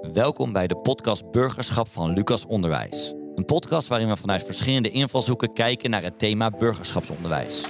Welkom bij de podcast Burgerschap van Lucas Onderwijs. Een podcast waarin we vanuit verschillende invalshoeken kijken naar het thema burgerschapsonderwijs.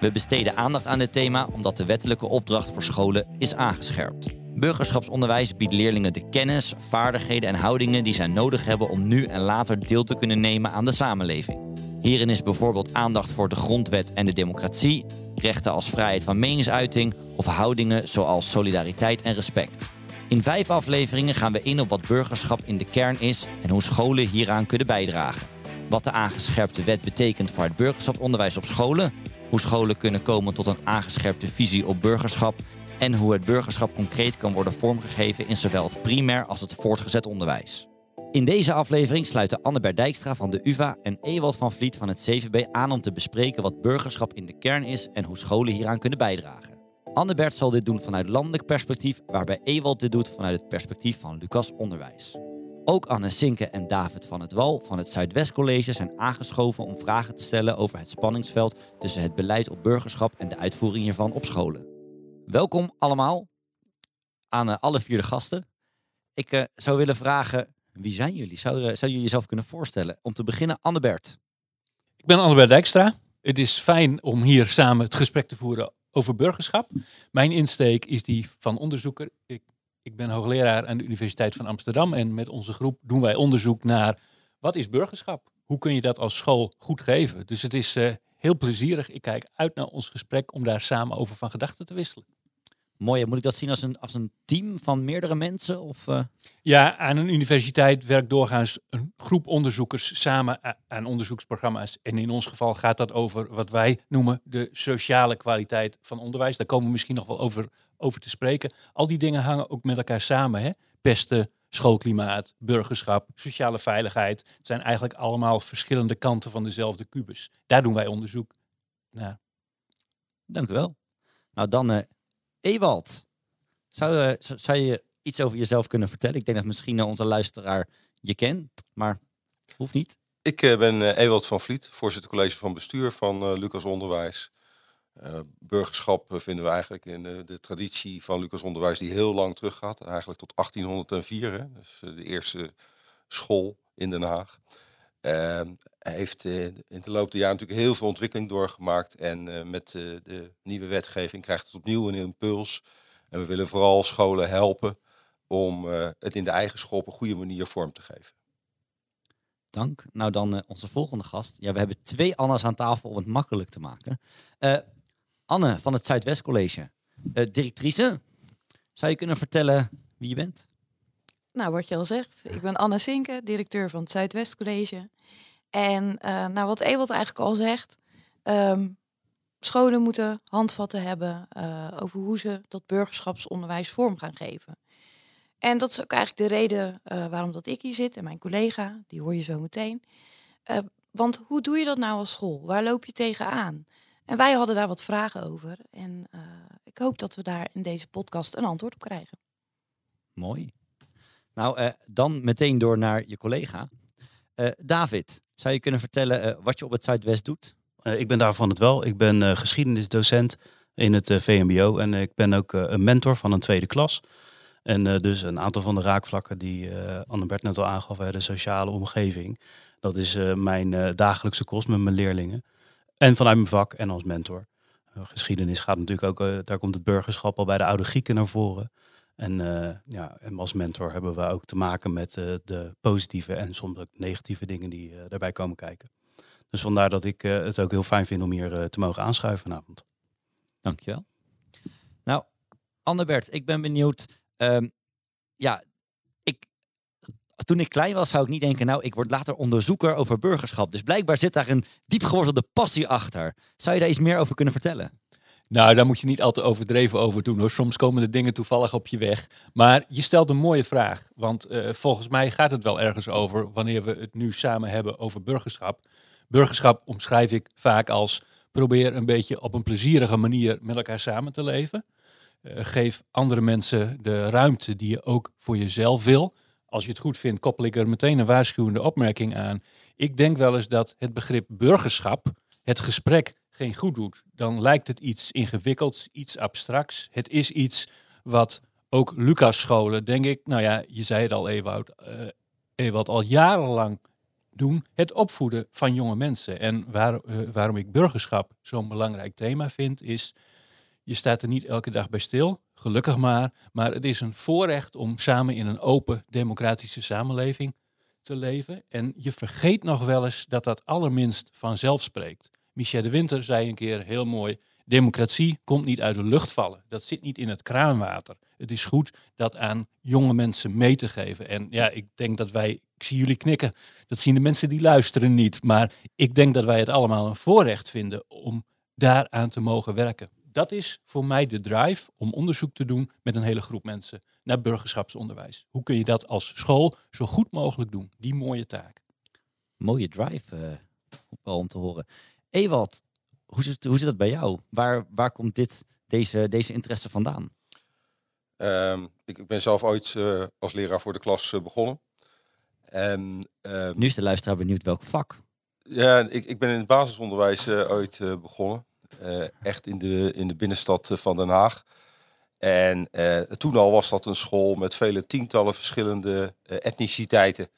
We besteden aandacht aan dit thema omdat de wettelijke opdracht voor scholen is aangescherpt. Burgerschapsonderwijs biedt leerlingen de kennis, vaardigheden en houdingen die zij nodig hebben om nu en later deel te kunnen nemen aan de samenleving. Hierin is bijvoorbeeld aandacht voor de grondwet en de democratie, rechten als vrijheid van meningsuiting of houdingen zoals solidariteit en respect. In vijf afleveringen gaan we in op wat burgerschap in de kern is en hoe scholen hieraan kunnen bijdragen. Wat de aangescherpte wet betekent voor het burgerschapsonderwijs op scholen, hoe scholen kunnen komen tot een aangescherpte visie op burgerschap en hoe het burgerschap concreet kan worden vormgegeven in zowel het primair als het voortgezet onderwijs. In deze aflevering sluiten Annebert Dijkstra van de UvA en Ewald van Vliet van het CVB aan om te bespreken wat burgerschap in de kern is en hoe scholen hieraan kunnen bijdragen. Annebert zal dit doen vanuit landelijk perspectief, waarbij Ewald dit doet vanuit het perspectief van Lucas Onderwijs. Ook Anne Sinke en David van het Wal van het Zuidwest College zijn aangeschoven om vragen te stellen over het spanningsveld tussen het beleid op burgerschap en de uitvoering hiervan op scholen. Welkom allemaal aan uh, alle vier de gasten. Ik uh, zou willen vragen, wie zijn jullie? Zou, uh, zou jullie jezelf kunnen voorstellen? Om te beginnen, Annebert. Ik ben Annebert Dijkstra. Het is fijn om hier samen het gesprek te voeren over burgerschap. Mijn insteek is die van onderzoeker. Ik, ik ben hoogleraar aan de Universiteit van Amsterdam en met onze groep doen wij onderzoek naar wat is burgerschap? Hoe kun je dat als school goed geven? Dus het is uh, heel plezierig. Ik kijk uit naar ons gesprek om daar samen over van gedachten te wisselen. Mooi, moet ik dat zien als een, als een team van meerdere mensen? Of, uh... Ja, aan een universiteit werkt doorgaans een groep onderzoekers samen aan onderzoeksprogramma's. En in ons geval gaat dat over wat wij noemen de sociale kwaliteit van onderwijs. Daar komen we misschien nog wel over, over te spreken. Al die dingen hangen ook met elkaar samen. Hè? Pesten, schoolklimaat, burgerschap, sociale veiligheid. Het zijn eigenlijk allemaal verschillende kanten van dezelfde kubus. Daar doen wij onderzoek naar. Dank u wel. Nou, dan uh, Ewald. Zou, uh, zou je iets over jezelf kunnen vertellen? Ik denk dat misschien onze luisteraar je kent, maar hoeft niet. Ik uh, ben Ewald van Vliet, voorzitter college van bestuur van Lucas Onderwijs. burgerschap vinden we eigenlijk in de traditie van Lucas Onderwijs die heel lang teruggaat. Eigenlijk tot 1804, hè? dus de eerste school in Den Haag. Ehm, heeft in de loop der jaren natuurlijk heel veel ontwikkeling doorgemaakt. En met de nieuwe wetgeving krijgt het opnieuw een impuls. En we willen vooral scholen helpen om het in de eigen school op een goede manier vorm te geven. Dank. Nou dan onze volgende gast. Ja, we hebben twee Anna's aan tafel om het makkelijk te maken. Anne van het Zuidwest College. directrice, zou je kunnen vertellen wie je bent? Nou, wat je al zegt. Ik ben Anne Sinke, directeur van het Zuidwest College. En nou, wat Ewald eigenlijk al zegt... Um, scholen moeten handvatten hebben uh, over hoe ze dat burgerschapsonderwijs vorm gaan geven. En dat is ook eigenlijk de reden uh, waarom dat ik hier zit en mijn collega, die hoor je zo meteen. Want hoe doe je dat nou als school? Waar loop je tegenaan? En wij hadden daar wat vragen over. En ik hoop dat we daar in deze podcast een antwoord op krijgen. Mooi. Nou, dan meteen door naar je collega. David, zou je kunnen vertellen wat je op het Zuidwest doet? Ik ben daarvan het wel. Ik ben geschiedenisdocent in het VMBO en ik ben ook een mentor van een tweede klas. En dus een aantal van de raakvlakken die Annebert net al aangaf, de sociale omgeving. Dat is mijn dagelijkse kost met mijn leerlingen. En vanuit mijn vak en als mentor. geschiedenis gaat natuurlijk ook, daar komt het burgerschap al bij de oude Grieken naar voren. En, ja, en als mentor hebben we ook te maken met de positieve en soms ook negatieve dingen die daarbij komen kijken. Dus vandaar dat ik het ook heel fijn vind om hier te mogen aanschuiven vanavond. Dankjewel. Nou, Annebert, ik ben benieuwd. Um, ja, ik, toen ik klein was, zou ik niet denken, nou, ik word later onderzoeker over burgerschap. Dus blijkbaar zit daar een diep gewortelde passie achter. Zou je daar iets meer over kunnen vertellen? Nou, daar moet je niet al te overdreven over doen hoor. Soms komen de dingen toevallig op je weg. Maar je stelt een mooie vraag. Want uh, volgens mij gaat het wel ergens over wanneer we het nu samen hebben over burgerschap. Burgerschap omschrijf ik vaak als probeer een beetje op een plezierige manier met elkaar samen te leven. Uh, geef andere mensen de ruimte die je ook voor jezelf wil. Als je het goed vindt, koppel ik er meteen een waarschuwende opmerking aan. Ik denk wel eens dat het begrip burgerschap het gesprek geen goed doet. Dan lijkt het iets ingewikkelds, iets abstracts. Het is iets wat ook Lucas scholen, denk ik, nou ja, je zei het al Ewout, uh, Ewout al jarenlang doen, het opvoeden van jonge mensen. En waar, uh, waarom ik burgerschap zo'n belangrijk thema vind, is, je staat er niet elke dag bij stil, gelukkig maar, maar het is een voorrecht om samen in een open, democratische samenleving te leven. En je vergeet nog wel eens dat dat allerminst vanzelf spreekt. Michel de Winter zei een keer heel mooi, democratie komt niet uit de lucht vallen. Dat zit niet in het kraanwater. Het is goed dat aan jonge mensen mee te geven. En ja, ik denk dat wij, ik zie jullie knikken, dat zien de mensen die luisteren niet. Maar ik denk dat wij het allemaal een voorrecht vinden om daaraan te mogen werken. Dat is voor mij de drive om onderzoek te doen met een hele groep mensen naar burgerschapsonderwijs. Hoe kun je dat als school zo goed mogelijk doen? Die mooie taak. Mooie drive uh, om te horen. Ewald, hoe zit, hoe zit dat bij jou? Waar, waar komt dit, deze, deze interesse vandaan? Um, ik, ik, ben zelf ooit uh, als leraar voor de klas uh, begonnen. En, um, nu is de luisteraar benieuwd welk vak. Ja, ik, ik ben in het basisonderwijs uh, ooit begonnen. echt in de, in de binnenstad van Den Haag. En toen al was dat een school met vele tientallen verschillende etniciteiten.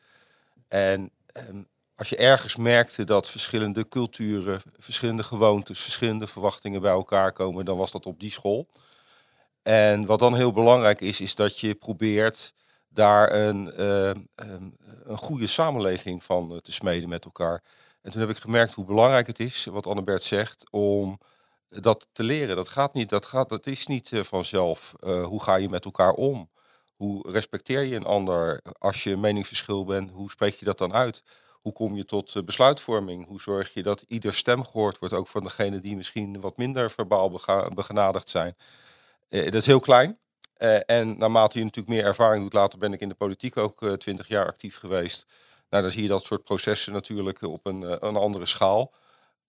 En um, als je ergens merkte dat verschillende culturen, verschillende gewoontes, verschillende verwachtingen bij elkaar komen, dan was dat op die school. En wat dan heel belangrijk is, is dat je probeert daar een, uh, een goede samenleving van uh, te smeden met elkaar. En toen heb ik gemerkt hoe belangrijk het is, wat Annabert zegt, om dat te leren. Dat gaat niet, dat, gaat, dat is niet uh, vanzelf. hoe ga je met elkaar om? Hoe respecteer je een ander? Als je een meningsverschil bent, hoe spreek je dat dan uit? Hoe kom je tot besluitvorming? Hoe zorg je dat ieder stem gehoord wordt, ook van degenen die misschien wat minder verbaal begenadigd zijn? Uh, dat is heel klein. Uh, en naarmate je natuurlijk meer ervaring doet, later ben ik in de politiek ook twintig jaar actief geweest. Nou, dan zie je dat soort processen natuurlijk op een, een andere schaal.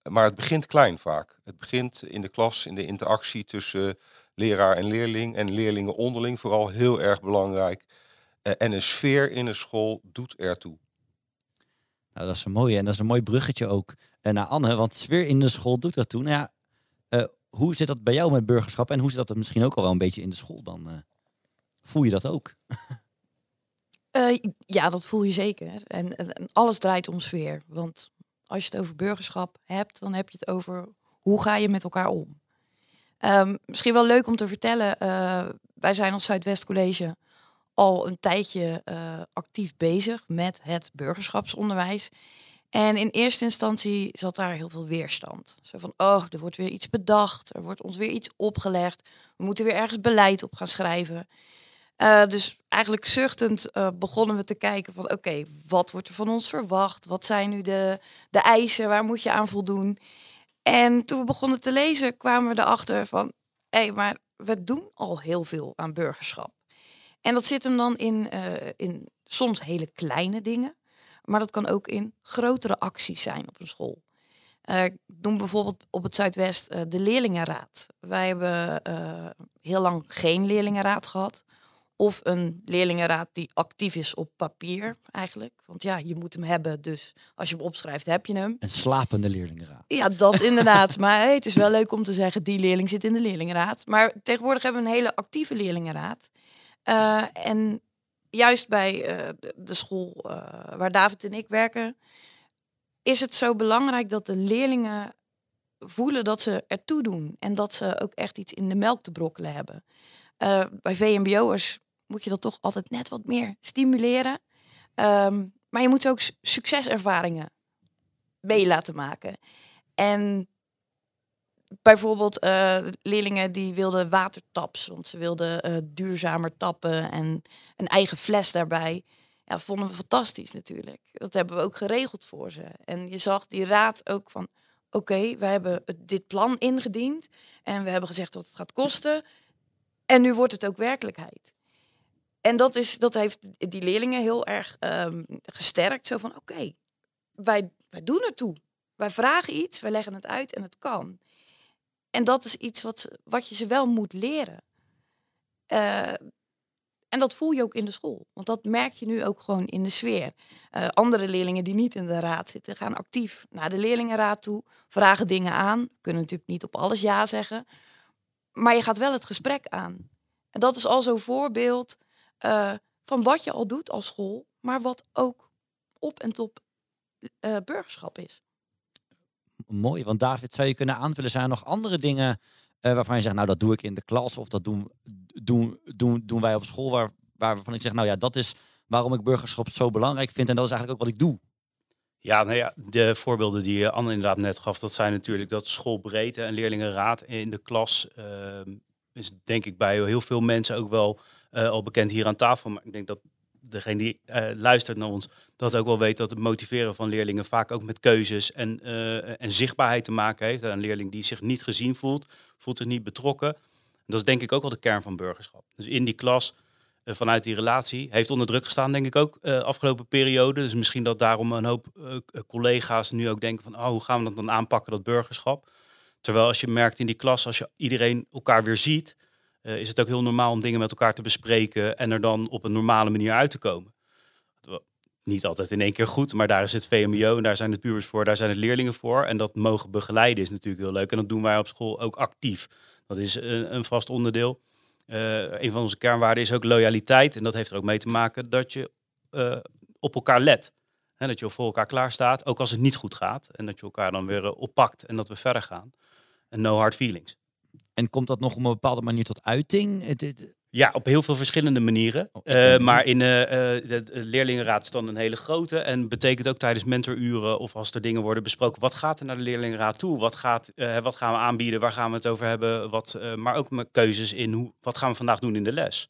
Maar het begint klein vaak. Het begint in de klas, in de interactie tussen leraar en leerling. En leerlingen onderling vooral heel erg belangrijk. en een sfeer in een school doet ertoe. Nou, dat is een mooie. En dat is een mooi bruggetje ook uh, naar Anne. Want sfeer in de school doet dat toen. Nou ja, uh, hoe zit dat bij jou met burgerschap? En hoe zit dat misschien ook al wel een beetje in de school dan? Uh, voel je dat ook? ja, dat voel je zeker. En, alles draait om sfeer. Want als je het over burgerschap hebt, dan heb je het over hoe ga je met elkaar om. Um, misschien wel leuk om te vertellen. wij zijn als Zuidwest College al een tijdje uh, actief bezig met het burgerschapsonderwijs. En in eerste instantie zat daar heel veel weerstand. Zo van, oh, er wordt weer iets bedacht, er wordt ons weer iets opgelegd, we moeten weer ergens beleid op gaan schrijven. Uh, dus eigenlijk zuchtend uh, begonnen we te kijken van, oké, wat wordt er van ons verwacht? Wat zijn nu de, de eisen? Waar moet je aan voldoen? En toen we begonnen te lezen, kwamen we erachter van, hé, hey, maar we doen al heel veel aan burgerschap. En dat zit hem dan in, uh, in soms hele kleine dingen, maar dat kan ook in grotere acties zijn op een school. Uh, ik noem bijvoorbeeld op het Zuidwest uh, de leerlingenraad. Wij hebben heel lang geen leerlingenraad gehad. Of een leerlingenraad die actief is op papier eigenlijk. Want ja, je moet hem hebben, dus als je hem opschrijft heb je hem. Een slapende leerlingenraad. Ja, dat inderdaad. maar hey, het is wel leuk om te zeggen, die leerling zit in de leerlingenraad. Maar tegenwoordig hebben we een hele actieve leerlingenraad. Uh, en juist bij uh, de school uh, waar David en ik werken, is het zo belangrijk dat de leerlingen voelen dat ze ertoe doen en dat ze ook echt iets in de melk te brokkelen hebben. bij VMBO'ers moet je dat toch altijd net wat meer stimuleren. Um, maar je moet ook succeservaringen mee laten maken. En bijvoorbeeld uh, leerlingen die wilden watertaps, want ze wilden uh, duurzamer tappen en een eigen fles daarbij. Ja, vonden we fantastisch natuurlijk. Dat hebben we ook geregeld voor ze. En je zag die raad ook van, oké, okay, we hebben dit plan ingediend en we hebben gezegd wat het gaat kosten. En nu wordt het ook werkelijkheid. En dat, is, dat heeft die leerlingen heel erg um, gesterkt. Zo van, oké, wij, wij doen ertoe. Wij vragen iets, wij leggen het uit en het kan. En dat is iets wat, wat je ze wel moet leren. Uh, en dat voel je ook in de school. Want dat merk je nu ook gewoon in de sfeer. Uh, andere leerlingen die niet in de raad zitten, gaan actief naar de leerlingenraad toe, vragen dingen aan. Kunnen natuurlijk niet op alles ja zeggen. Maar je gaat wel het gesprek aan. En dat is al zo'n voorbeeld eh, van wat je al doet als school, maar wat ook op en top eh, burgerschap is. Mooi, want David, zou je kunnen aanvullen, zijn er nog andere dingen eh, waarvan je zegt, nou dat doe ik in de klas of dat doen, doen, doen, doen wij op school, waar, waarvan ik zeg, nou ja, dat is waarom ik burgerschap zo belangrijk vind en dat is eigenlijk ook wat ik doe. Ja, nou ja, de voorbeelden die Anne inderdaad net gaf, dat zijn natuurlijk dat schoolbreedte en leerlingenraad in de klas ehm, is denk ik bij heel veel mensen ook wel uh, al bekend hier aan tafel. Maar ik denk dat degene die uh, luistert naar ons, dat ook wel weet dat het motiveren van leerlingen vaak ook met keuzes en, uh, en zichtbaarheid te maken heeft. Een leerling die zich niet gezien voelt, voelt zich niet betrokken. En dat is denk ik ook wel de kern van burgerschap. Dus in die klas, uh, vanuit die relatie, heeft onder druk gestaan, denk ik ook, afgelopen periode. Dus misschien dat daarom een hoop collega's nu ook denken van, oh, hoe gaan we dat dan aanpakken, dat burgerschap? Terwijl als je merkt in die klas, als je iedereen elkaar weer ziet, uh, is het ook heel normaal om dingen met elkaar te bespreken en er dan op een normale manier uit te komen. Niet altijd in één keer goed, maar daar is het VMBO en daar zijn de pubers voor, daar zijn het leerlingen voor. En dat mogen begeleiden is natuurlijk heel leuk. En dat doen wij op school ook actief. Dat is een, een vast onderdeel. Uh, een van onze kernwaarden is ook loyaliteit. En dat heeft er ook mee te maken dat je op elkaar let. He, dat je voor elkaar klaar staat, ook als het niet goed gaat. En dat je elkaar dan weer oppakt en dat we verder gaan. En no hard feelings. En komt dat nog op een bepaalde manier tot uiting? Het, het... Ja, op heel veel verschillende manieren. Oh, uh, maar in uh, de, de leerlingenraad is dan een hele grote. En betekent ook tijdens mentoruren of als er dingen worden besproken. Wat gaat er naar de leerlingenraad toe? Wat, gaat, uh, wat gaan we aanbieden? Waar gaan we het over hebben? Wat, maar ook met keuzes in hoe, wat gaan we vandaag doen in de les?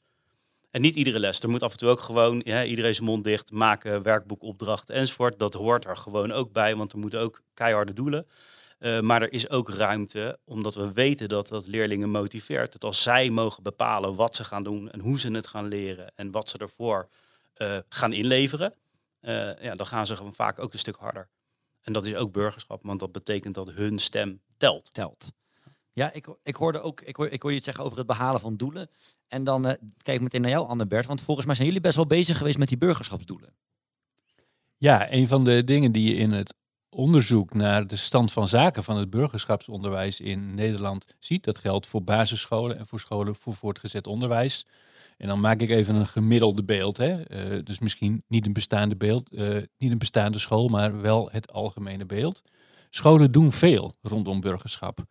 En niet iedere les. Er moet af en toe ook gewoon ja, iedereen zijn mond dicht maken, werkboek, opdracht enzovoort. Dat hoort er gewoon ook bij, want er moeten ook keiharde doelen. Uh, maar er is ook ruimte, omdat we weten dat dat leerlingen motiveert. Dat als zij mogen bepalen wat ze gaan doen en hoe ze het gaan leren en wat ze ervoor uh, gaan inleveren, uh, ja, dan gaan ze gewoon vaak ook een stuk harder. En dat is ook burgerschap, want dat betekent dat hun stem telt. Telt. Ja, ik, ik hoorde ook, ik hoor, ik hoor je het zeggen over het behalen van doelen. En dan kijk ik meteen naar jou, Annebert, want volgens mij zijn jullie best wel bezig geweest met die burgerschapsdoelen. Ja, een van de dingen die je in het onderzoek naar de stand van zaken van het burgerschapsonderwijs in Nederland ziet. Dat geldt voor basisscholen en voor scholen voor voortgezet onderwijs. En dan maak ik even een gemiddelde beeld. Hè? Uh, dus misschien niet een bestaande beeld, uh, niet een bestaande school, maar wel het algemene beeld. Scholen doen veel rondom burgerschap.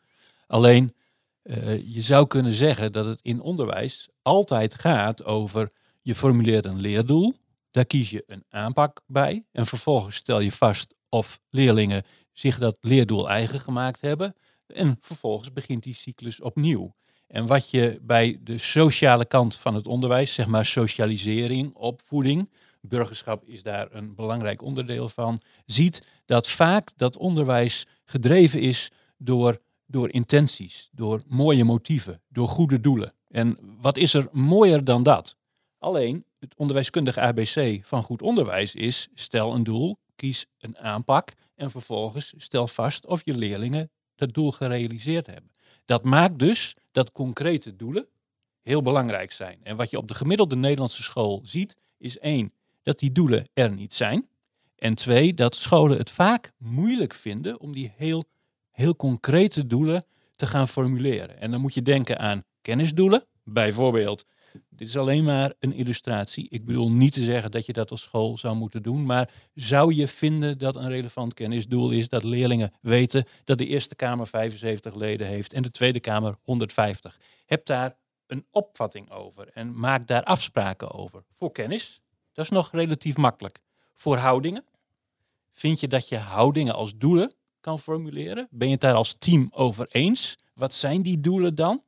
Alleen uh, je zou kunnen zeggen dat het in onderwijs altijd gaat over je formuleert een leerdoel, daar kies je een aanpak bij en vervolgens stel je vast of leerlingen zich dat leerdoel eigen gemaakt hebben. En vervolgens begint die cyclus opnieuw. En wat je bij de sociale kant van het onderwijs, zeg maar socialisering, opvoeding, burgerschap is daar een belangrijk onderdeel van, ziet dat vaak dat onderwijs gedreven is door, door intenties, door mooie motieven, door goede doelen. En wat is er mooier dan dat? Alleen het onderwijskundige ABC van goed onderwijs is: stel een doel, kies een aanpak en vervolgens stel vast of je leerlingen dat doel gerealiseerd hebben. Dat maakt dus dat concrete doelen heel belangrijk zijn. En wat je op de gemiddelde Nederlandse school ziet, is één, dat die doelen er niet zijn. En twee, dat scholen het vaak moeilijk vinden om die heel, heel concrete doelen te gaan formuleren. En dan moet je denken aan kennisdoelen, bijvoorbeeld dit is alleen maar een illustratie. Ik bedoel niet te zeggen dat je dat als school zou moeten doen, maar zou je vinden dat een relevant kennisdoel is dat leerlingen weten dat de Eerste Kamer 75 leden heeft en de Tweede Kamer 150? Heb daar een opvatting over en maak daar afspraken over. Voor kennis, dat is nog relatief makkelijk. Voor houdingen, vind je dat je houdingen als doelen kan formuleren? Ben je het daar als team over eens? Wat zijn die doelen dan?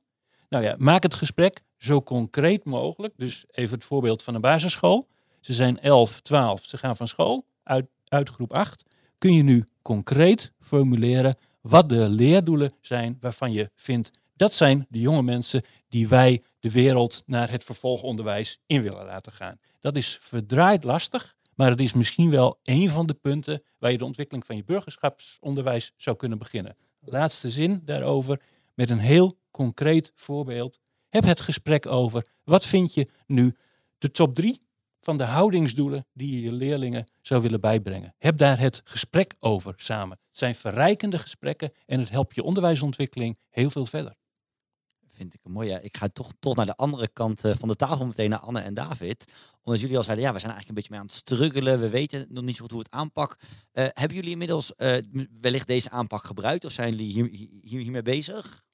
Nou ja, maak het gesprek zo concreet mogelijk. Dus even het voorbeeld van een basisschool. Ze zijn 11, 12, ze gaan van school uit, uit groep 8. Kun je nu concreet formuleren wat de leerdoelen zijn waarvan je vindt dat zijn de jonge mensen die wij de wereld naar het vervolgonderwijs in willen laten gaan. Dat is verdraaid lastig, maar het is misschien wel een van de punten waar je de ontwikkeling van je burgerschapsonderwijs zou kunnen beginnen. Laatste zin daarover met een heel concreet voorbeeld heb het gesprek over wat vind je nu de top drie van de houdingsdoelen die je je leerlingen zou willen bijbrengen. Heb daar het gesprek over samen. Het zijn verrijkende gesprekken en het helpt je onderwijsontwikkeling heel veel verder. vind ik een mooie. Ik ga toch, toch naar de andere kant eh, van de tafel meteen naar Anne en David. Omdat jullie al zeiden, ja, we zijn eigenlijk een beetje mee aan het struggelen. We weten nog niet zo goed hoe het aanpak. Eh, hebben jullie inmiddels eh, wellicht deze aanpak gebruikt? Of zijn jullie hier, hier, hiermee bezig?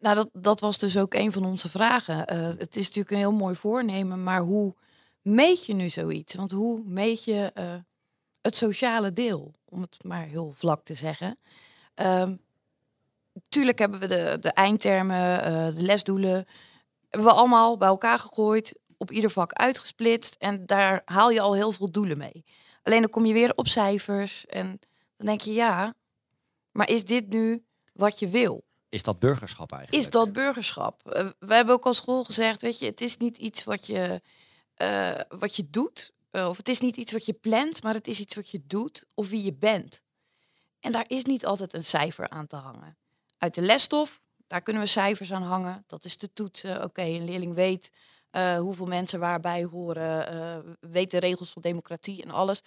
Nou, dat, dat was dus ook een van onze vragen. Eh, het is natuurlijk een heel mooi voornemen, maar hoe meet je nu zoiets? Want hoe meet je eh, het sociale deel, om het maar heel vlak te zeggen? Ehm tuurlijk hebben we de, de eindtermen, eh, de lesdoelen, hebben we allemaal bij elkaar gegooid, op ieder vak uitgesplitst en daar haal je al heel veel doelen mee. Alleen dan kom je weer op cijfers en dan denk je ja, maar is dit nu wat je wil? Is dat burgerschap eigenlijk? is dat burgerschap. Eh, we hebben ook als school gezegd, weet je, het is niet iets wat je, eh, wat je doet. eh, of het is niet iets wat je plant, maar het is iets wat je doet of wie je bent. En daar is niet altijd een cijfer aan te hangen. Uit de lesstof, daar kunnen we cijfers aan hangen. Dat is de toetsen. Oké, een leerling weet hoeveel mensen waarbij horen, weet de regels van democratie en alles.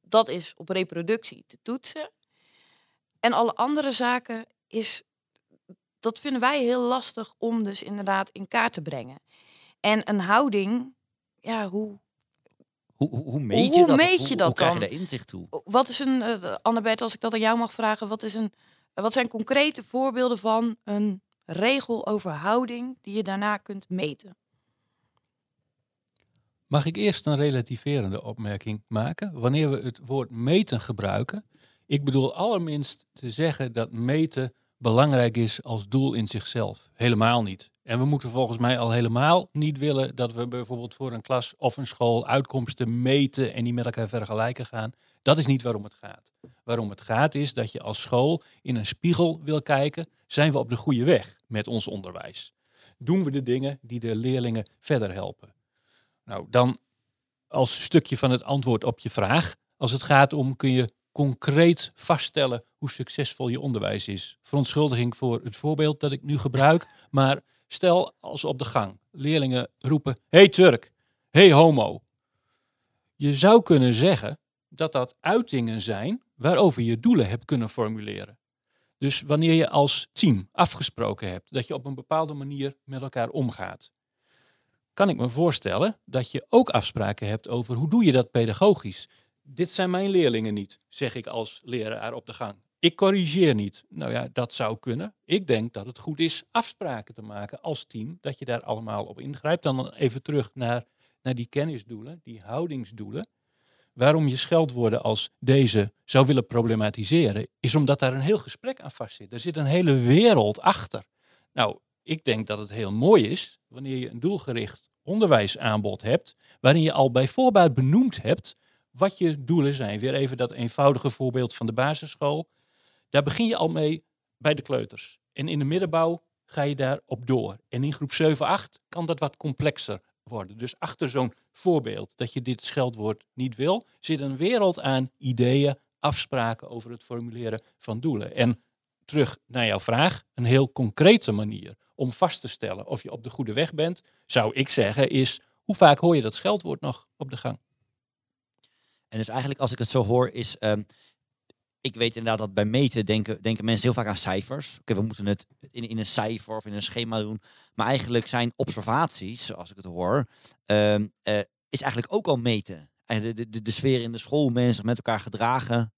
Dat is op reproductie te toetsen. En alle andere zaken is dat vinden wij heel lastig om dus inderdaad in kaart te brengen. En een houding, ja, hoe, Hoe, hoe, hoe meet je Hoe dat? Meet hoe, je dat hoe krijg je daar inzicht toe? wat is een, uh, Annabeth, als ik dat aan jou mag vragen, wat, is een, wat zijn concrete voorbeelden van een regel over houding die je daarna kunt meten? Mag ik eerst een relativerende opmerking maken? Wanneer we het woord meten gebruiken, ik bedoel allerminst te zeggen dat meten belangrijk is als doel in zichzelf. Helemaal niet. En we moeten volgens mij al helemaal niet willen dat we bijvoorbeeld voor een klas of een school uitkomsten meten en die met elkaar vergelijken gaan. Dat is niet waarom het gaat. Waarom het gaat is dat je als school in een spiegel wil kijken, zijn we op de goede weg met ons onderwijs? Doen we de dingen die de leerlingen verder helpen? Nou, dan als stukje van het antwoord op je vraag. Als het gaat om kun je concreet vaststellen hoe succesvol je onderwijs is. Verontschuldiging voor het voorbeeld dat ik nu gebruik. Maar stel als op de gang leerlingen roepen: Hey Turk, hey homo. Je zou kunnen zeggen dat dat uitingen zijn waarover je doelen hebt kunnen formuleren. Dus wanneer je als team afgesproken hebt dat je op een bepaalde manier met elkaar omgaat, kan ik me voorstellen dat je ook afspraken hebt over hoe doe je dat pedagogisch. Dit zijn mijn leerlingen niet, zeg ik als leraar op de gang. Ik corrigeer niet. Nou ja, dat zou kunnen. Ik denk dat het goed is afspraken te maken als team, dat je daar allemaal op ingrijpt. Dan even terug naar, naar die kennisdoelen, die houdingsdoelen. Waarom je scheldwoorden als deze zou willen problematiseren, is omdat daar een heel gesprek aan vastzit. Er zit een hele wereld achter. Nou, ik denk dat het heel mooi is wanneer je een doelgericht onderwijsaanbod hebt, waarin je al bij voorbaat benoemd hebt wat je doelen zijn. Weer even dat eenvoudige voorbeeld van de basisschool. Daar begin je al mee bij de kleuters. En in de middenbouw ga je daarop door. En in groep 7, 8 kan dat wat complexer worden. Dus achter zo'n voorbeeld dat je dit scheldwoord niet wil, zit een wereld aan ideeën, afspraken over het formuleren van doelen. En terug naar jouw vraag, een heel concrete manier om vast te stellen of je op de goede weg bent, zou ik zeggen, is hoe vaak hoor je dat scheldwoord nog op de gang? En dus eigenlijk als ik het zo hoor is, ehm, ik weet inderdaad dat bij meten denken, denken mensen heel vaak aan cijfers. Oké, we moeten het in, in een cijfer of in een schema doen. Maar eigenlijk zijn observaties, zoals ik het hoor, ehm, eh, is eigenlijk ook al meten. En de, de, de, sfeer in de school, mensen met elkaar gedragen.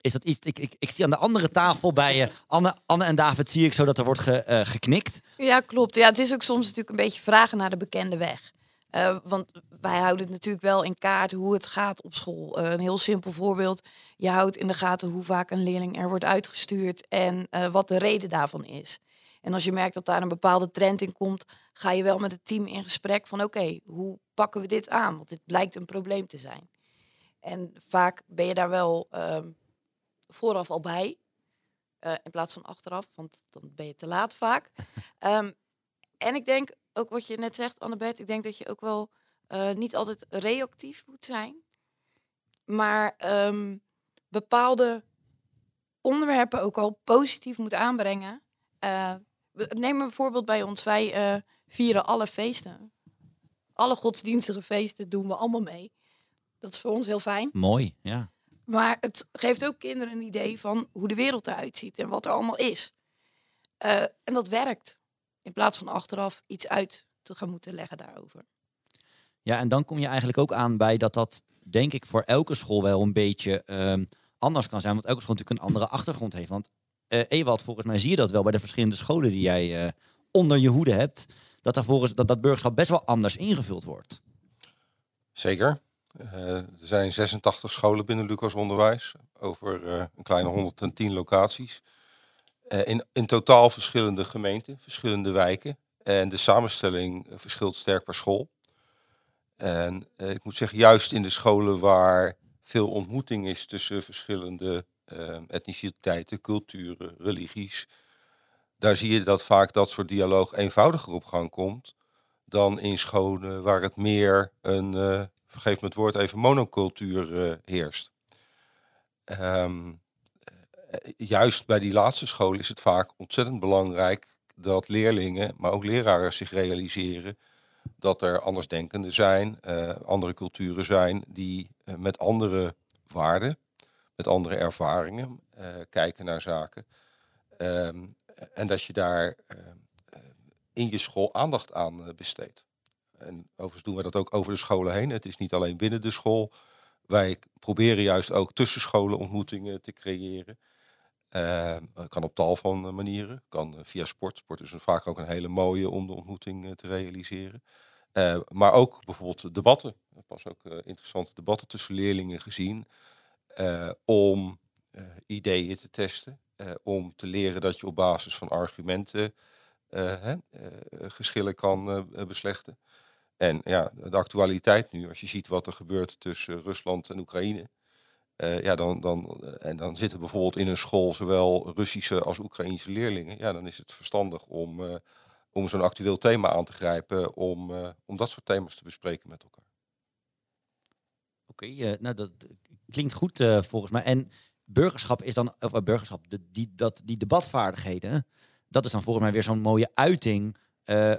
Is dat iets, ik, ik, ik zie aan de andere tafel bij eh, Anne, Anne en David, zie ik zo dat er wordt ge, eh, geknikt. Ja, klopt. Ja, het is ook soms natuurlijk een beetje vragen naar de bekende weg. Uh, want wij houden het natuurlijk wel in kaart hoe het gaat op school. Uh, een heel simpel voorbeeld. Je houdt in de gaten hoe vaak een leerling er wordt uitgestuurd en uh, wat de reden daarvan is. En als je merkt dat daar een bepaalde trend in komt, ga je wel met het team in gesprek van oké, hoe pakken we dit aan? Want dit blijkt een probleem te zijn. En vaak ben je daar wel vooraf al bij, eh, in plaats van achteraf, want dan ben je te laat vaak. um, en ik denk ook wat je net zegt, Annabeth, ik denk dat je ook wel uh, niet altijd reactief moet zijn. Maar um, bepaalde onderwerpen ook al positief moet aanbrengen. Uh, neem een voorbeeld bij ons. Wij uh, vieren alle feesten. Alle godsdienstige feesten doen we allemaal mee. Dat is voor ons heel fijn. Mooi, ja. Maar het geeft ook kinderen een idee van hoe de wereld eruit ziet en wat er allemaal is. Uh, en dat werkt. In plaats van achteraf iets uit te gaan moeten leggen daarover. Ja, en dan kom je eigenlijk ook aan bij dat dat, denk ik, voor elke school wel een beetje ehm, anders kan zijn. Want elke school natuurlijk een andere achtergrond heeft. Want uh, Ewald, volgens mij zie je dat wel bij de verschillende scholen die jij uh, onder je hoede hebt. Dat, daar volgens, dat dat burgerschap best wel anders ingevuld wordt. Zeker. Uh, er zijn 86 scholen binnen Lucas Onderwijs. Over een kleine 110 locaties. In, in totaal verschillende gemeenten, verschillende wijken. En de samenstelling verschilt sterk per school. En ik moet zeggen, juist in de scholen waar veel ontmoeting is tussen verschillende etniciteiten, culturen, religies. Daar zie je dat vaak dat soort dialoog eenvoudiger op gang komt dan in scholen waar het meer een, uh, vergeef me het woord even, monocultuur heerst. Um, juist bij die laatste scholen is het vaak ontzettend belangrijk dat leerlingen, maar ook leraren zich realiseren dat er andersdenkenden zijn, uh, andere culturen zijn die uh, met andere waarden met andere ervaringen kijken naar zaken. Um, en dat je daar in je school aandacht aan besteedt. En overigens doen we dat ook over de scholen heen. Het is niet alleen binnen de school. Wij proberen juist ook tussen scholen ontmoetingen te creëren. Dat kan op tal van manieren. Kan via sport. Sport is vaak ook een hele mooie om de ontmoeting te realiseren. maar ook bijvoorbeeld debatten. Pas ook interessante debatten tussen leerlingen gezien. Om ideeën te testen, om te leren dat je op basis van argumenten geschillen kan beslechten. En ja, de actualiteit nu, als je ziet wat er gebeurt tussen Rusland en Oekraïne, ja, dan, dan, en dan zitten bijvoorbeeld in een school zowel Russische als Oekraïnse leerlingen, ja, dan is het verstandig om, om zo'n actueel thema aan te grijpen, om, om dat soort thema's te bespreken met elkaar. Oké, nou dat klinkt goed volgens mij. En burgerschap is dan, of burgerschap, de, die, dat, die debatvaardigheden, dat is dan volgens mij weer zo'n mooie uiting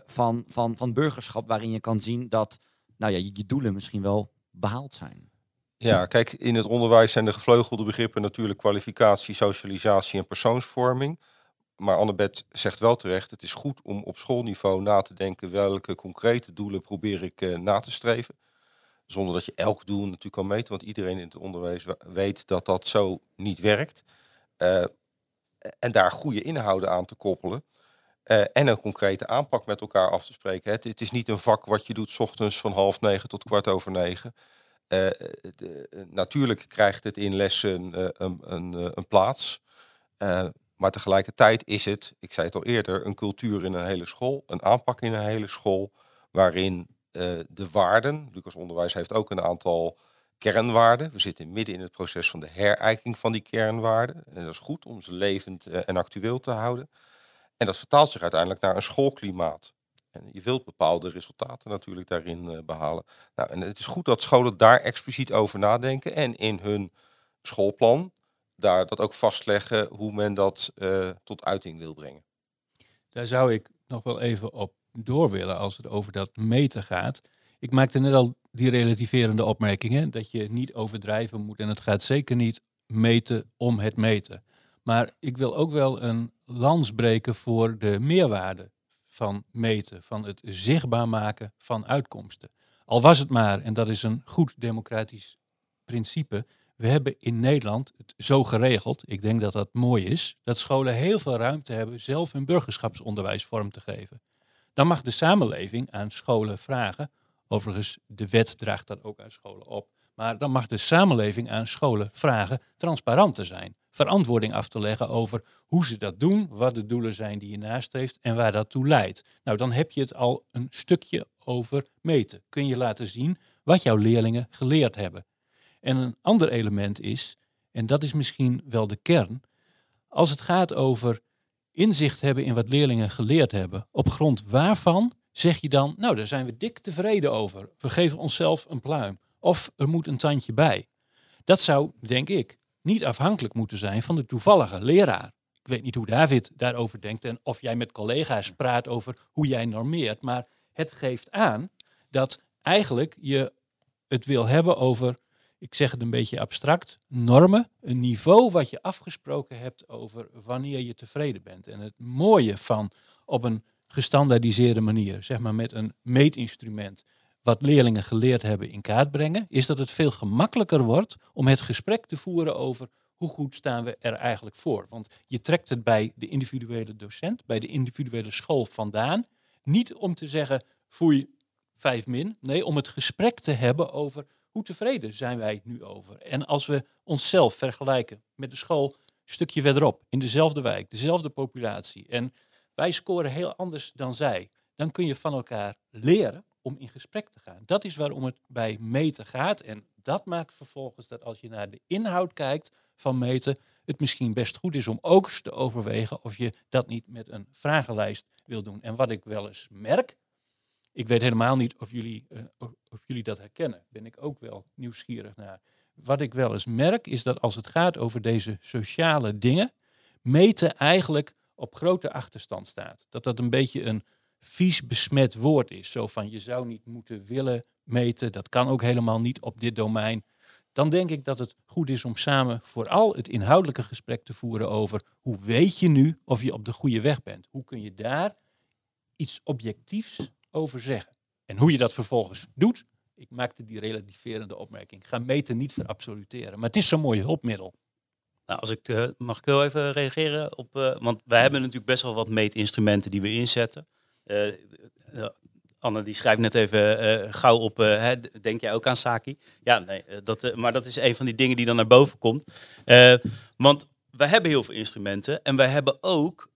van, van, van burgerschap, waarin je kan zien dat nou ja, je, je doelen misschien wel behaald zijn. Ja, kijk, in het onderwijs zijn de gevleugelde begrippen natuurlijk kwalificatie, socialisatie en persoonsvorming. Maar Annabeth zegt wel terecht, het is goed om op schoolniveau na te denken welke concrete doelen probeer ik uh, na te streven. Zonder dat je elk doel natuurlijk kan meten, want iedereen in het onderwijs weet dat dat zo niet werkt. Uh, en daar goede inhouden aan te koppelen. Uh, en een concrete aanpak met elkaar af te spreken. Het, het, is niet een vak wat je doet s ochtends van half negen tot kwart over negen. Uh, de, natuurlijk krijgt het in lessen een, een, een, plaats. maar tegelijkertijd is het, ik zei het al eerder, een cultuur in een hele school, een aanpak in een hele school, waarin de waarden. Lucas Onderwijs heeft ook een aantal kernwaarden. We zitten midden in het proces van de herijking van die kernwaarden. En dat is goed om ze levend en actueel te houden. En dat vertaalt zich uiteindelijk naar een schoolklimaat. En je wilt bepaalde resultaten natuurlijk daarin uh, behalen. Nou, en het is goed dat scholen daar expliciet over nadenken en in hun schoolplan daar dat ook vastleggen hoe men dat tot uiting wil brengen. Daar zou ik nog wel even op door willen als het over dat meten gaat. Ik maakte net al die relativerende opmerkingen, dat je niet overdrijven moet en het gaat zeker niet meten om het meten. Maar ik wil ook wel een lans breken voor de meerwaarde van meten, van het zichtbaar maken van uitkomsten. Al was het maar, en dat is een goed democratisch principe, we hebben in Nederland het zo geregeld, ik denk dat dat mooi is, dat scholen heel veel ruimte hebben zelf hun burgerschapsonderwijs vorm te geven. Dan mag de samenleving aan scholen vragen. Overigens, de wet draagt dat ook aan scholen op. Maar dan mag de samenleving aan scholen vragen transparant te zijn. Verantwoording af te leggen over hoe ze dat doen, wat de doelen zijn die je nastreeft en waar dat toe leidt. Nou, dan heb je het al een stukje over meten. Kun je laten zien wat jouw leerlingen geleerd hebben. En een ander element is, en dat is misschien wel de kern, als het gaat over inzicht hebben in wat leerlingen geleerd hebben, op grond waarvan zeg je dan, nou daar zijn we dik tevreden over. We geven onszelf een pluim. Of er moet een tandje bij. Dat zou, denk ik, niet afhankelijk moeten zijn van de toevallige leraar. Ik weet niet hoe David daarover denkt en of jij met collega's praat over hoe jij normeert, maar het geeft aan dat eigenlijk je het wil hebben over ik zeg het een beetje abstract, normen, een niveau wat je afgesproken hebt over wanneer je tevreden bent. En het mooie van op een gestandaardiseerde manier, zeg maar met een meetinstrument, wat leerlingen geleerd hebben in kaart brengen, is dat het veel gemakkelijker wordt om het gesprek te voeren over hoe goed staan we er eigenlijk voor. Want je trekt het bij de individuele docent, bij de individuele school vandaan, niet om te zeggen foei, vijf min, nee, om het gesprek te hebben over hoe tevreden zijn wij nu over. En als we onszelf vergelijken met de school een stukje verderop, in dezelfde wijk, dezelfde populatie, en wij scoren heel anders dan zij, dan kun je van elkaar leren om in gesprek te gaan. Dat is waarom het bij meten gaat. En dat maakt vervolgens dat als je naar de inhoud kijkt van meten, het misschien best goed is om ook eens te overwegen of je dat niet met een vragenlijst wil doen. En wat ik wel eens merk, ik weet helemaal niet of jullie, uh, of jullie dat herkennen, ben ik ook wel nieuwsgierig naar. Wat ik wel eens merk is dat als het gaat over deze sociale dingen, meten eigenlijk op grote achterstand staat. Dat dat een beetje een vies besmet woord is. Zo van je zou niet moeten willen meten, dat kan ook helemaal niet op dit domein. Dan denk ik dat het goed is om samen vooral het inhoudelijke gesprek te voeren over hoe weet je nu of je op de goede weg bent. Hoe kun je daar iets objectiefs over zeggen. En hoe je dat vervolgens doet, ik maakte die relativerende opmerking. Ga meten niet verabsoluteren, maar het is zo'n mooi hulpmiddel. Nou, als ik, uh, mag ik heel even reageren op, uh, want wij hebben natuurlijk best wel wat meetinstrumenten die we inzetten. Uh, Anne die schrijft net even gauw op, denk jij ook aan Saki? Ja, nee, dat, maar dat is een van die dingen die dan naar boven komt. want wij hebben heel veel instrumenten en wij hebben ook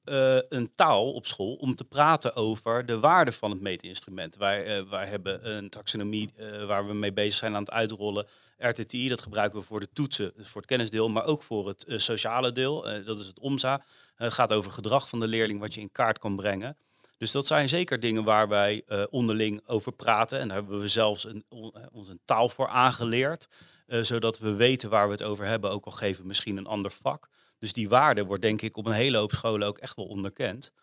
een taal op school om te praten over de waarde van het meetinstrument. Wij, wij hebben een taxonomie waar we mee bezig zijn aan het uitrollen. RTTI, dat gebruiken we voor de toetsen, dus voor het kennisdeel, maar ook voor het sociale deel. dat is het OMSA. het gaat over gedrag van de leerling, wat je in kaart kan brengen. Dus dat zijn zeker dingen waar wij onderling over praten. En daar hebben we zelfs een, ons een taal voor aangeleerd. zodat we weten waar we het over hebben, ook al geven we misschien een ander vak. Dus die waarde wordt denk ik op een hele hoop scholen ook echt wel onderkend.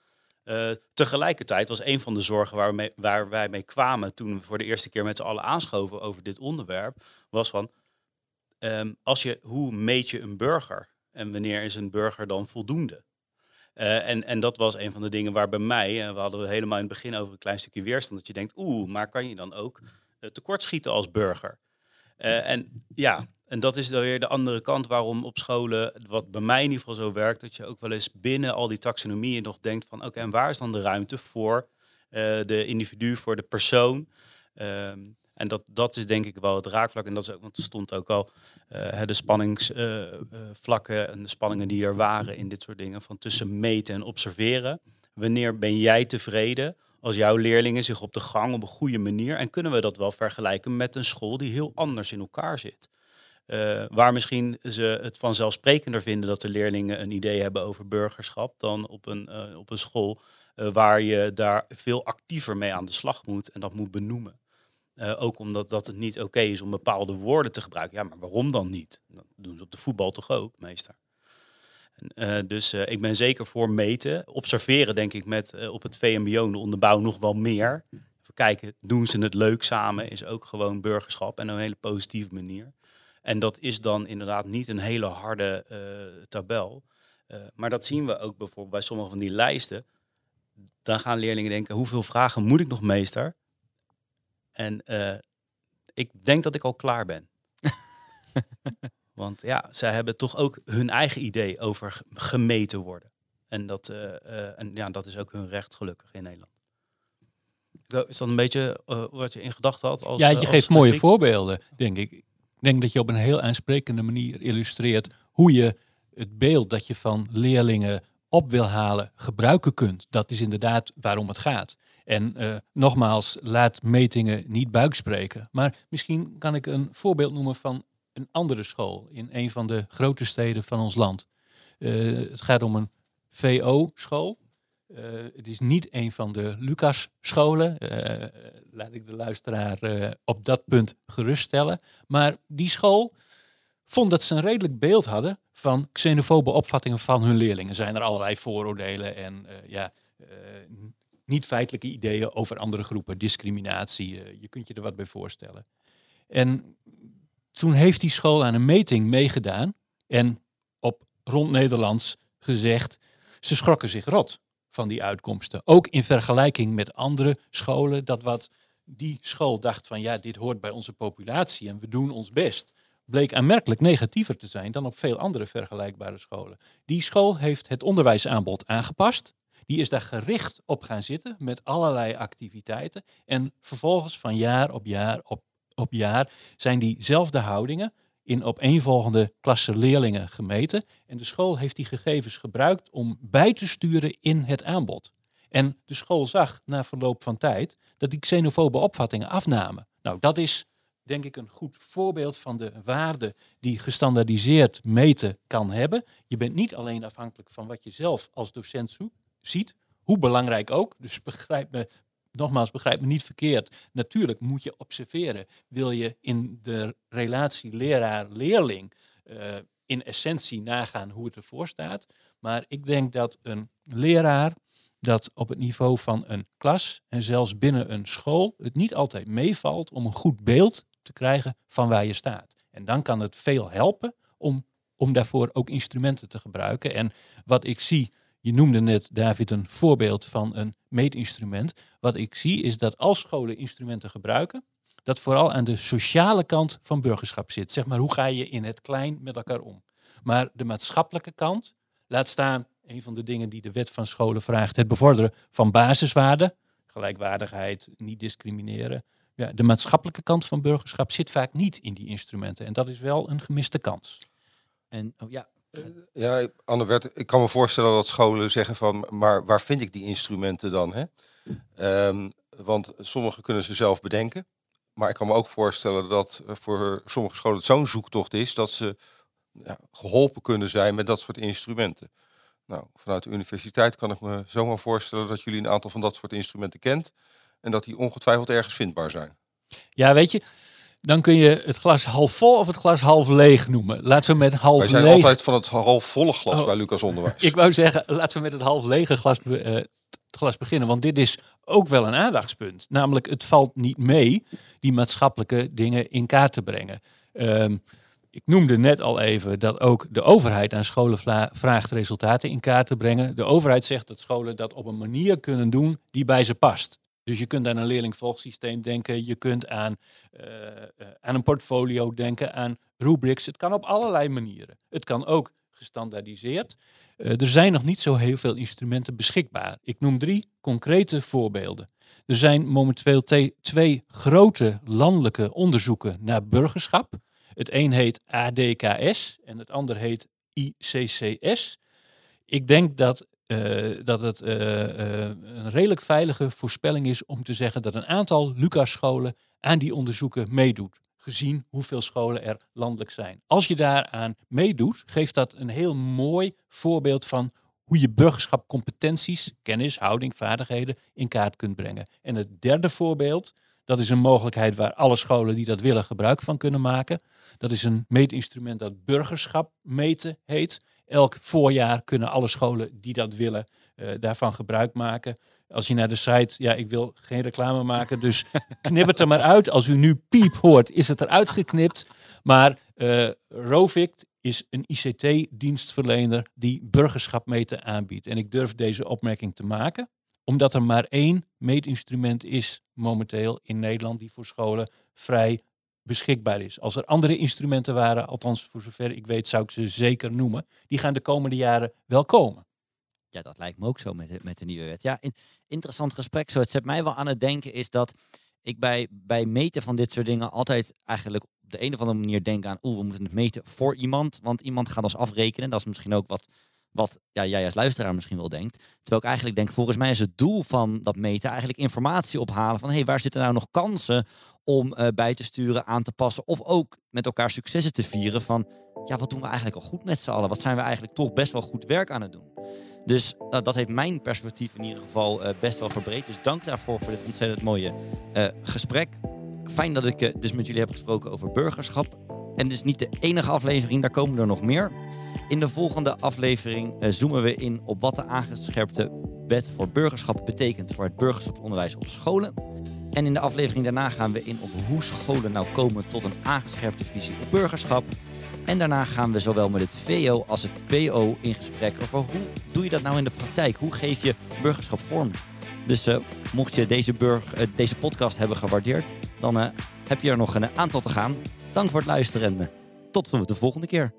Tegelijkertijd was een van de zorgen waar, waar wij mee kwamen toen we voor de eerste keer met z'n allen aanschoven over dit onderwerp, was van um, als je, hoe meet je een burger en wanneer is een burger dan voldoende? Uh, en, en dat was een van de dingen waar bij mij, en we hadden helemaal in het begin over een klein stukje weerstand, dat je denkt, oeh, maar kan je dan ook uh, tekortschieten als burger? en ja, en dat is dan weer de andere kant waarom op scholen, wat bij mij in ieder geval zo werkt, dat je ook wel eens binnen al die taxonomieën nog denkt van oké, en waar is dan de ruimte voor uh, de individu, voor de persoon? Um, en dat, dat is denk ik wel het raakvlak. En dat is ook, want er stond ook al uh, de spanningsvlakken uh, en de spanningen die er waren in dit soort dingen. Van tussen meten en observeren. Wanneer ben jij tevreden als jouw leerlingen zich op de gang op een goede manier? En kunnen we dat wel vergelijken met een school die heel anders in elkaar zit? Waar misschien ze het vanzelfsprekender vinden dat de leerlingen een idee hebben over burgerschap dan op een, op een school waar je daar veel actiever mee aan de slag moet en dat moet benoemen. Ook omdat dat het niet oké is om bepaalde woorden te gebruiken. Ja, maar waarom dan niet? Dat doen ze op de voetbal toch ook, meester. En, dus ik ben zeker voor meten. Observeren denk ik met op het VMBO de onderbouw nog wel meer. Even kijken, doen ze het leuk samen? Is ook gewoon burgerschap en een hele positieve manier. En dat is dan inderdaad niet een hele harde tabel. Maar dat zien we ook bijvoorbeeld bij sommige van die lijsten. Dan gaan leerlingen denken, hoeveel vragen moet ik nog meester? En uh, ik denk dat ik al klaar ben. Want ja, zij hebben toch ook hun eigen idee over gemeten worden. En dat, en ja, dat is ook hun recht gelukkig in Nederland. Is dat een beetje wat je in gedachten had? Als, ja, je geeft mooie voorbeelden, denk ik. Ik denk dat je op een heel aansprekende manier illustreert hoe je het beeld dat je van leerlingen op wil halen gebruiken kunt. Dat is inderdaad waarom het gaat. En uh, nogmaals, laat metingen niet buikspreken. Maar misschien kan ik een voorbeeld noemen van een andere school in een van de grote steden van ons land. Uh, het gaat om een VO-school. Uh, het is niet een van de Lucas-scholen. Laat ik de luisteraar op dat punt geruststellen. Maar die school vond dat ze een redelijk beeld hadden van xenofobe opvattingen van hun leerlingen. Zijn er allerlei vooroordelen en ja, niet feitelijke ideeën over andere groepen, discriminatie. je kunt je er wat bij voorstellen. En toen heeft die school aan een meting meegedaan en op rond Nederlands gezegd, ze schrokken zich rot van die uitkomsten. Ook in vergelijking met andere scholen, dat wat die school dacht van ja, dit hoort bij onze populatie en we doen ons best, bleek aanmerkelijk negatiever te zijn dan op veel andere vergelijkbare scholen. Die school heeft het onderwijsaanbod aangepast. Die is daar gericht op gaan zitten met allerlei activiteiten. En vervolgens van jaar op jaar op, op jaar zijn diezelfde houdingen in opeenvolgende klassen leerlingen gemeten. En de school heeft die gegevens gebruikt om bij te sturen in het aanbod. En de school zag na verloop van tijd dat die xenofobe opvattingen afnamen. Nou, dat is denk ik een goed voorbeeld van de waarde die gestandaardiseerd meten kan hebben. Je bent niet alleen afhankelijk van wat je zelf als docent ziet, hoe belangrijk ook. Dus begrijp me, nogmaals, begrijp me niet verkeerd. Natuurlijk moet je observeren. Wil je in de relatie leraar-leerling uh, in essentie nagaan hoe het ervoor staat. Maar ik denk dat een leraar dat op het niveau van een klas en zelfs binnen een school het niet altijd meevalt om een goed beeld te krijgen van waar je staat. En dan kan het veel helpen om, om daarvoor ook instrumenten te gebruiken. En wat ik zie, je noemde net, David, een voorbeeld van een meetinstrument. Wat ik zie is dat als scholen instrumenten gebruiken, dat vooral aan de sociale kant van burgerschap zit. Zeg maar, hoe ga je in het klein met elkaar om? Maar de maatschappelijke kant, laat staan een van de dingen die de wet van scholen vraagt, het bevorderen van basiswaarden, gelijkwaardigheid, niet discrimineren, ja, de maatschappelijke kant van burgerschap zit vaak niet in die instrumenten. En dat is wel een gemiste kans. En oh ja. Ja, Annebert, ik kan me voorstellen dat scholen zeggen van, maar waar vind ik die instrumenten dan? Hè? Um, want sommige kunnen ze zelf bedenken. Maar ik kan me ook voorstellen dat voor sommige scholen het zo'n zoektocht is dat ze ja, geholpen kunnen zijn met dat soort instrumenten. Nou, vanuit de universiteit kan ik me zomaar voorstellen dat jullie een aantal van dat soort instrumenten kent. En dat die ongetwijfeld ergens vindbaar zijn. Ja, weet je, dan kun je het glas half vol of het glas half leeg noemen. Laten we met half leeg... Wij zijn altijd van het half volle glas oh. bij Lucas Onderwijs. Ik wou zeggen, laten we met het half lege glas, uh, glas beginnen. Want dit is ook wel een aandachtspunt. Namelijk, het valt niet mee die maatschappelijke dingen in kaart te brengen. Ehm, ik noemde net al even dat ook de overheid aan scholen vraagt resultaten in kaart te brengen. De overheid zegt dat scholen dat op een manier kunnen doen die bij ze past. Dus je kunt aan een leerlingvolgsysteem denken, je kunt aan, uh, aan een portfolio denken, aan rubrics. Het kan op allerlei manieren. Het kan ook gestandaardiseerd. Uh, er zijn nog niet zo heel veel instrumenten beschikbaar. Ik noem drie concrete voorbeelden. Er zijn momenteel twee grote landelijke onderzoeken naar burgerschap. Het een heet ADKS en het ander heet ICCS. Ik denk dat dat het uh, uh, een redelijk veilige voorspelling is om te zeggen dat een aantal Lucas-scholen aan die onderzoeken meedoet. Gezien hoeveel scholen er landelijk zijn. Als je daaraan meedoet, geeft dat een heel mooi voorbeeld van hoe je burgerschap competenties, kennis, houding, vaardigheden in kaart kunt brengen. En het derde voorbeeld, dat is een mogelijkheid waar alle scholen die dat willen gebruik van kunnen maken. Dat is een meetinstrument dat burgerschap meten heet. Elk voorjaar kunnen alle scholen die dat willen uh, daarvan gebruik maken. Als je naar de site, ja, ik wil geen reclame maken, dus knip het er maar uit. Als u nu piep hoort, is het eruit geknipt. Maar uh, Rovik is een ICT-dienstverlener die burgerschap meten aanbiedt. En ik durf deze opmerking te maken, omdat er maar één meetinstrument is momenteel in Nederland die voor scholen vrij beschikbaar is. Als er andere instrumenten waren, althans voor zover ik weet, zou ik ze zeker noemen. Die gaan de komende jaren wel komen. Ja, dat lijkt me ook zo met de, met de nieuwe wet. Ja, in, interessant gesprek. Zo, het zet mij wel aan het denken is dat ik bij, bij meten van dit soort dingen altijd eigenlijk op de een of andere manier denk aan, oeh, we moeten het meten voor iemand, want iemand gaat ons afrekenen. Dat is misschien ook wat wat ja, jij als luisteraar misschien wel denkt. Terwijl ik eigenlijk denk, volgens mij is het doel van dat meten eigenlijk informatie ophalen van hey, waar zitten nou nog kansen om uh, bij te sturen, aan te passen of ook met elkaar successen te vieren van ja, wat doen we eigenlijk al goed met z'n allen? Wat zijn we eigenlijk toch best wel goed werk aan het doen? Dus dat heeft mijn perspectief in ieder geval uh, best wel verbreed. Dus dank daarvoor voor dit ontzettend mooie gesprek. Fijn dat ik dus met jullie heb gesproken over burgerschap. En dit is niet de enige aflevering, daar komen er nog meer. In de volgende aflevering uh, zoomen we in op wat de aangescherpte wet voor burgerschap betekent voor het burgerschapsonderwijs op scholen. En in de aflevering daarna gaan we in op hoe scholen nou komen tot een aangescherpte visie op burgerschap. En daarna gaan we zowel met het VO als het PO in gesprek over hoe doe je dat nou in de praktijk? Hoe geef je burgerschap vorm? Dus uh, mocht je deze, burg, uh, deze podcast hebben gewaardeerd, dan heb je er nog een aantal te gaan. Dank voor het luisteren en tot de volgende keer.